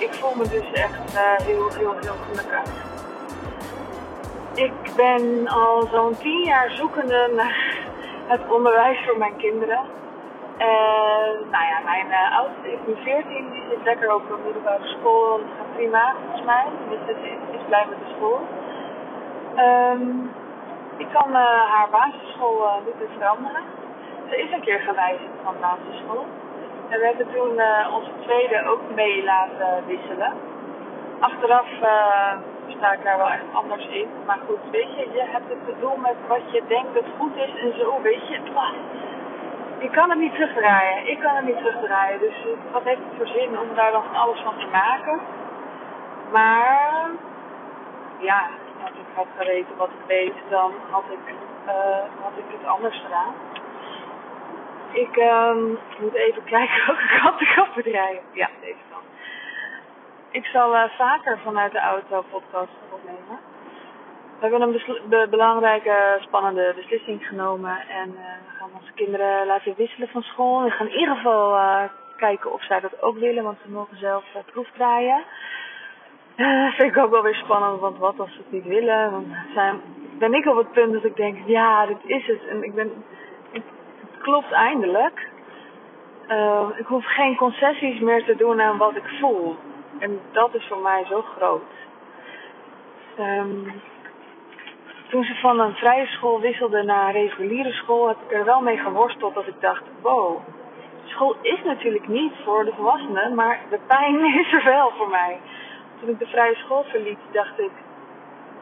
ik voel me dus echt uh, heel, heel, heel gelukkig. Ik ben al zo'n tien jaar zoekende naar het onderwijs voor mijn kinderen. En nou ja, mijn uh, oudste is nu 14, die zit lekker op een middelbare school. Dat gaat prima volgens mij. Dus het is, blij met de school. Um, ik kan uh, haar basisschool uh, niet meer veranderen. Ze is een keer gewijzigd van basisschool. En we hebben toen uh, onze tweede ook mee laten wisselen. Achteraf sta ik daar wel echt anders in. Maar goed, weet je, je hebt het te doen met wat je denkt dat goed is en zo, weet je. Je kan het niet terugdraaien. Ik kan het niet terugdraaien. Dus wat heeft het voor zin om daar dan alles van te maken? Maar ja, als ik had geweten wat ik weet, dan ik, uh, had ik het anders gedaan. Ik um, moet even kijken welke kant ik op bedrijven. Ja, deze kant. Ik zal uh, vaker vanuit de auto podcast opnemen. We hebben een be belangrijke, spannende beslissing genomen. En uh, we gaan onze kinderen laten wisselen van school. We gaan in ieder geval uh, kijken of zij dat ook willen, want ze mogen zelf proefdraaien. Uh, vind ik ook wel weer spannend, want wat als ze het niet willen? Dan zijn, ben ik op het punt dat ik denk, ja, dit is het. En ik ben, klopt eindelijk. Uh, ik hoef geen concessies meer te doen aan wat ik voel. En dat is voor mij zo groot. Um, toen ze van een vrije school wisselde naar een reguliere school, heb ik er wel mee geworsteld dat ik dacht, wow, school is natuurlijk niet voor de volwassenen, maar de pijn is er wel voor mij. Toen ik de vrije school verliet, dacht ik,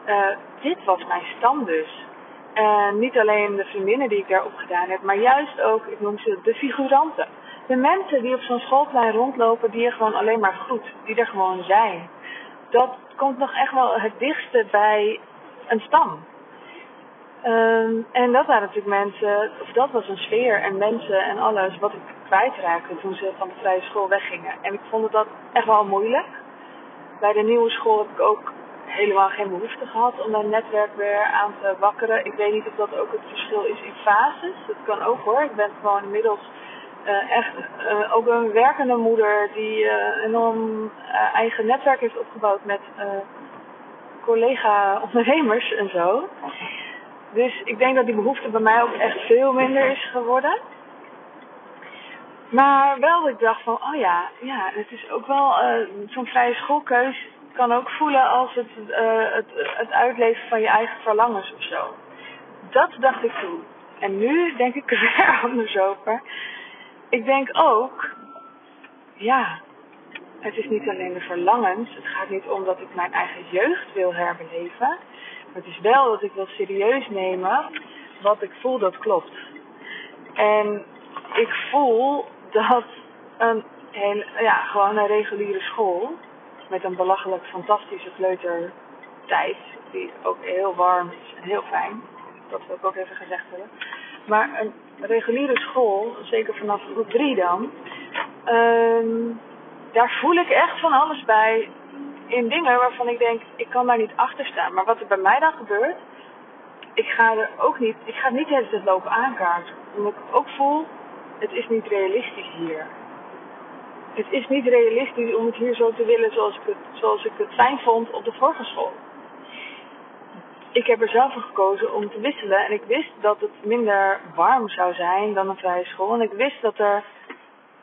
uh, dit was mijn stam dus. En niet alleen de vriendinnen die ik daar opgedaan heb, maar juist ook, ik noem ze de figuranten. De mensen die op zo'n schoolplein rondlopen, die je gewoon alleen maar groet, die er gewoon zijn. Dat komt nog echt wel het dichtste bij een stam. Um, en dat waren natuurlijk mensen, of dat was een sfeer en mensen en alles wat ik kwijtraakte toen ze van de vrije school weggingen. En ik vond dat echt wel moeilijk. Bij de nieuwe school heb ik ook helemaal geen behoefte gehad om mijn netwerk weer aan te wakkeren. Ik weet niet of dat ook het verschil is in fases. Dat kan ook hoor. Ik ben gewoon inmiddels uh, echt uh, ook een werkende moeder die uh, enorm eigen netwerk heeft opgebouwd met collega ondernemers en zo. Dus ik denk dat die behoefte bij mij ook echt veel minder is geworden. Maar wel dat ik dacht van, oh ja, ja het is ook wel, zo'n vrije schoolkeus kan ook voelen als het, uh, het, het uitleven van je eigen verlangens of zo. Dat dacht ik toen. En nu denk ik er weer anders over. Ik denk ook, ja, het is niet alleen de verlangens. Het gaat niet om dat ik mijn eigen jeugd wil herbeleven. Maar het is wel dat ik wil serieus nemen wat ik voel dat klopt. En ik voel dat een, heel, ja, gewoon een reguliere school met een belachelijk fantastische kleutertijd, die ook heel warm is en heel fijn, dat wil ik ook even gezegd hebben. Maar een reguliere school, zeker vanaf groep 3 dan, um, daar voel ik echt van alles bij in dingen waarvan ik denk, ik kan daar niet achter staan. Maar wat er bij mij dan gebeurt, ik ga er ook niet, ik ga niet de hele lopen aankaarten. Omdat ik ook voel, het is niet realistisch hier. Het is niet realistisch om het hier zo te willen zoals ik het, zoals ik het fijn vond op de vorige school. Ik heb er zelf voor gekozen om te wisselen en ik wist dat het minder warm zou zijn dan een vrije school. En ik wist dat er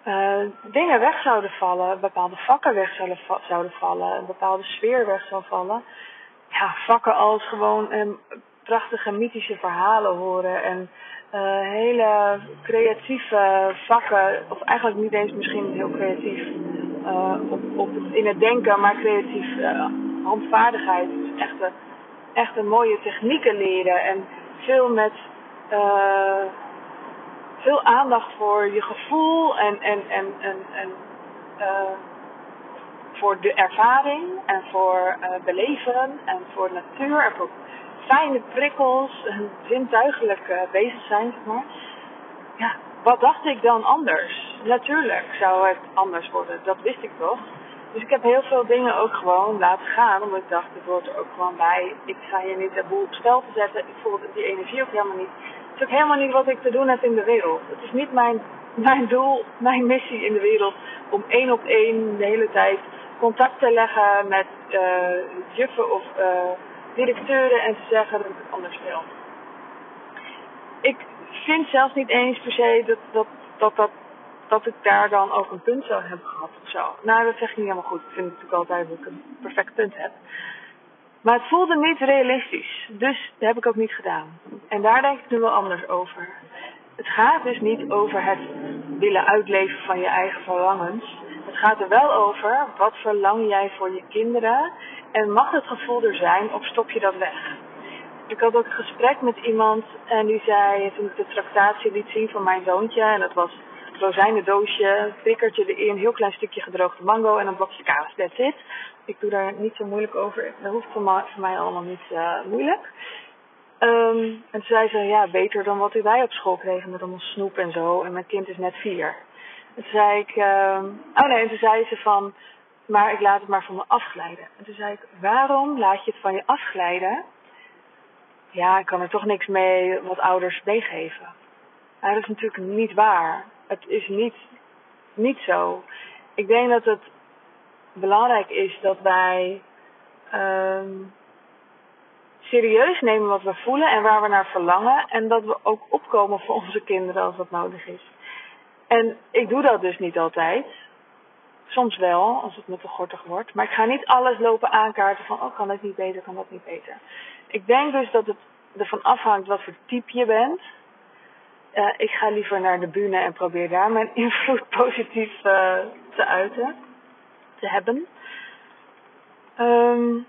uh, dingen weg zouden vallen, bepaalde vakken weg zouden, vallen, een bepaalde sfeer weg zou vallen. Ja, vakken als gewoon um, prachtige mythische verhalen horen en uh, hele creatieve vakken, of eigenlijk niet eens misschien heel creatief uh, op, op, in het denken, maar creatief uh, handvaardigheid. Dus echt, een, echt mooie technieken leren en veel met veel aandacht voor je gevoel en, en, en, en, en voor de ervaring en voor beleven en voor natuur en voor fijne prikkels en zintuigelijk uh, bezig zijn, zeg maar. Ja, wat dacht ik dan anders? Natuurlijk zou het anders worden, dat wist ik toch. Dus ik heb heel veel dingen ook gewoon laten gaan, omdat ik dacht, het er ook gewoon bij. Ik ga hier niet de boel op stel te zetten. Ik voel die energie ook helemaal niet. Het is ook helemaal niet wat ik te doen heb in de wereld. Het is niet mijn mijn doel, mijn missie in de wereld om één op één de hele tijd contact te leggen met uh, juffen of uh, directeuren en te zeggen dat ik het anders wil. Ik vind zelfs niet eens per se dat, dat, dat, dat, dat ik daar dan ook een punt zou hebben gehad of zo. Nou, dat zeg ik niet helemaal goed. Ik vind natuurlijk altijd dat ik een perfect punt heb. Maar het voelde niet realistisch. Dus dat heb ik ook niet gedaan. En daar denk ik nu wel anders over. Het gaat dus niet over het willen uitleven van je eigen verlangens. Het gaat er wel over wat verlang jij voor je kinderen en mag het gevoel er zijn of stop je dat weg? Ik had ook een gesprek met iemand en die zei, toen ik de tractatie liet zien van mijn zoontje, en dat was een rozijnendoosje, prikkertje erin, heel klein stukje gedroogde mango en een blokje kaas, that's it. Ik doe daar niet zo moeilijk over, dat hoeft voor mij allemaal niet uh, moeilijk. Um, en toen zei ze, ja, beter dan wat wij op school kregen met allemaal snoep en zo. En mijn kind is net vier. En toen zei ik, um, oh nee, en toen zei ze van, maar ik laat het maar van me afglijden. En toen zei ik, waarom laat je het van je afglijden? Ja, ik kan er toch niks mee wat ouders meegeven. Nou, dat is natuurlijk niet waar. Het is niet, niet zo. Ik denk dat het belangrijk is dat wij um, serieus nemen wat we voelen en waar we naar verlangen. En dat we ook opkomen voor onze kinderen als dat nodig is. En ik doe dat dus niet altijd. Soms wel, als het me te gortig wordt. Maar ik ga niet alles lopen aankaarten van, oh, kan dat niet beter, kan dat niet beter. Ik denk dus dat het ervan afhangt wat voor type je bent. Uh, ik ga liever naar de bühne en probeer daar mijn invloed positief uh, te uiten, te hebben. Um,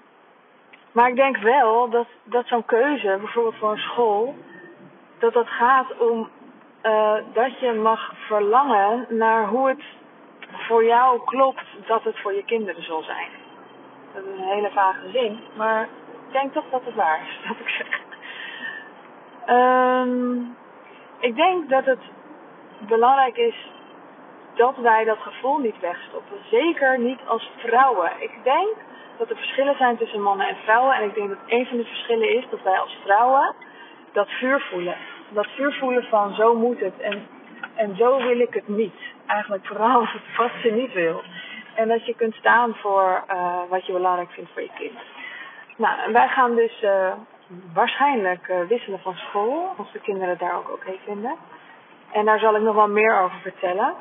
maar ik denk wel dat, dat zo'n keuze, bijvoorbeeld voor een school, dat dat gaat om uh, dat je mag verlangen naar hoe het voor jou klopt dat het voor je kinderen zal zijn. Dat is een hele vage zin, maar ik denk toch dat het waar is, dat ik zeg. Um, ik denk dat het belangrijk is dat wij dat gevoel niet wegstoppen. Zeker niet als vrouwen. Ik denk dat er verschillen zijn tussen mannen en vrouwen. En ik denk dat een van de verschillen is dat wij als vrouwen dat vuur voelen. Dat vuur voelen van zo moet het en, en zo wil ik het niet. Eigenlijk vooral als het wat ze niet wil. En dat je kunt staan voor uh, wat je belangrijk vindt voor je kind. Nou, wij gaan dus uh, waarschijnlijk uh, wisselen van school, als de kinderen daar ook oké okay vinden. En daar zal ik nog wel meer over vertellen.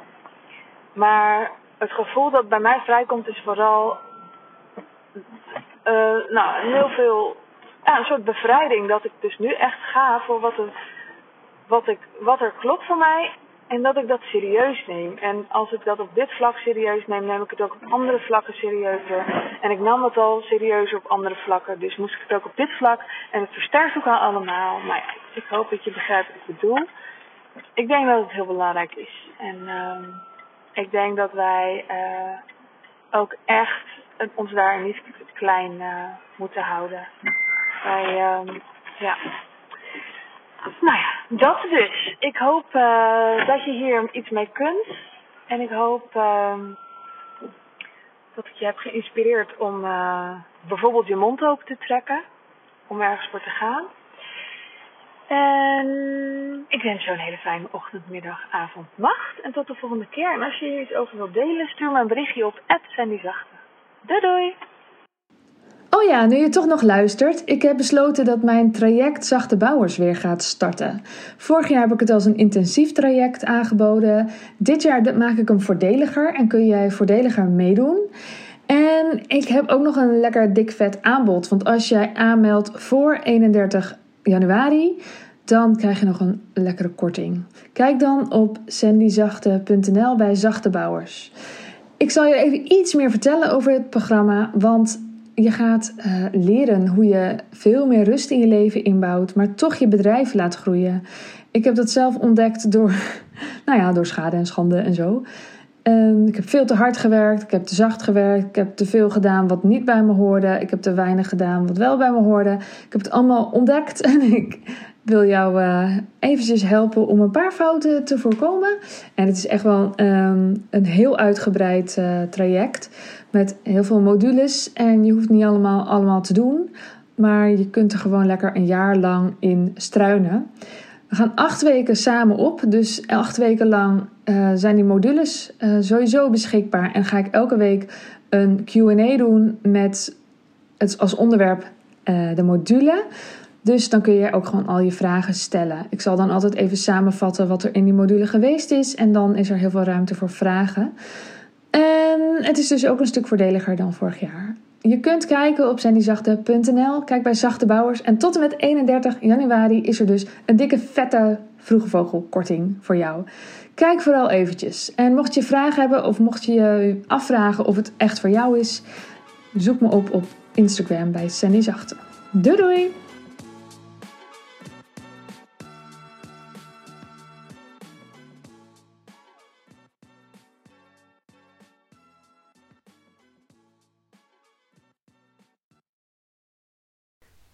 Maar het gevoel dat bij mij vrijkomt is vooral nou, heel veel, een soort bevrijding dat ik dus nu echt ga voor wat er, wat, ik, wat er klopt voor mij en dat ik dat serieus neem. En als ik dat op dit vlak serieus neem, neem ik het ook op andere vlakken serieuzer. En ik nam het al serieus op andere vlakken, dus moest ik het ook op dit vlak. En het versterkt ook al allemaal. Maar ja, ik hoop dat je begrijpt wat ik bedoel. Ik denk dat het heel belangrijk is. En uh, ik denk dat wij uh, ook echt ons daar niet klein uh, moeten houden. Wij, uh, ja. Nou ja, dat dus. Ik hoop uh, dat je hier iets mee kunt. En ik hoop uh, dat ik je heb geïnspireerd om uh, bijvoorbeeld je mond open te trekken. Om ergens voor te gaan. En ik wens je een hele fijne ochtend, middag, avond, nacht. En tot de volgende keer. En als je hier iets over wilt delen, stuur me een berichtje op @sandyzachte. Doei doei! Oh ja, nu je toch nog luistert, ik heb besloten dat mijn traject Zachte Bouwers weer gaat starten. Vorig jaar heb ik het als een intensief traject aangeboden. Dit jaar maak ik hem voordeliger en kun jij voordeliger meedoen. En ik heb ook nog een lekker dik vet aanbod. Want als jij aanmeldt voor 31 januari, dan krijg je nog een lekkere korting. Kijk dan op sandyzachte.nl bij Zachte Bouwers. Ik zal je even iets meer vertellen over het programma, want je gaat uh, leren hoe je veel meer rust in je leven inbouwt, maar toch je bedrijf laat groeien. Ik heb dat zelf ontdekt door, nou ja, door schade en schande en zo. Um, ik heb veel te hard gewerkt, ik heb te zacht gewerkt, ik heb te veel gedaan wat niet bij me hoorde, ik heb te weinig gedaan wat wel bij me hoorde. Ik heb het allemaal ontdekt en ik wil jou uh, eventjes helpen om een paar fouten te voorkomen. En het is echt wel um, een heel uitgebreid uh, traject met heel veel modules. En je hoeft niet allemaal, allemaal te doen, maar je kunt er gewoon lekker een jaar lang in struinen. We gaan acht weken samen op. Dus acht weken lang uh, zijn die modules sowieso beschikbaar. En ga ik elke week een QA doen met het als onderwerp de module. Dus dan kun je ook gewoon al je vragen stellen. Ik zal dan altijd even samenvatten wat er in die module geweest is. En dan is er heel veel ruimte voor vragen. En het is dus ook een stuk voordeliger dan vorig jaar. Je kunt kijken op sandyzachte.nl. Kijk bij Zachte Bouwers. En tot en met 31 januari is er dus een dikke vette vroege vogelkorting voor jou. Kijk vooral eventjes. En mocht je vragen hebben of mocht je je afvragen of het echt voor jou is, zoek me op op Instagram bij Sandy Zachte. Doei doei!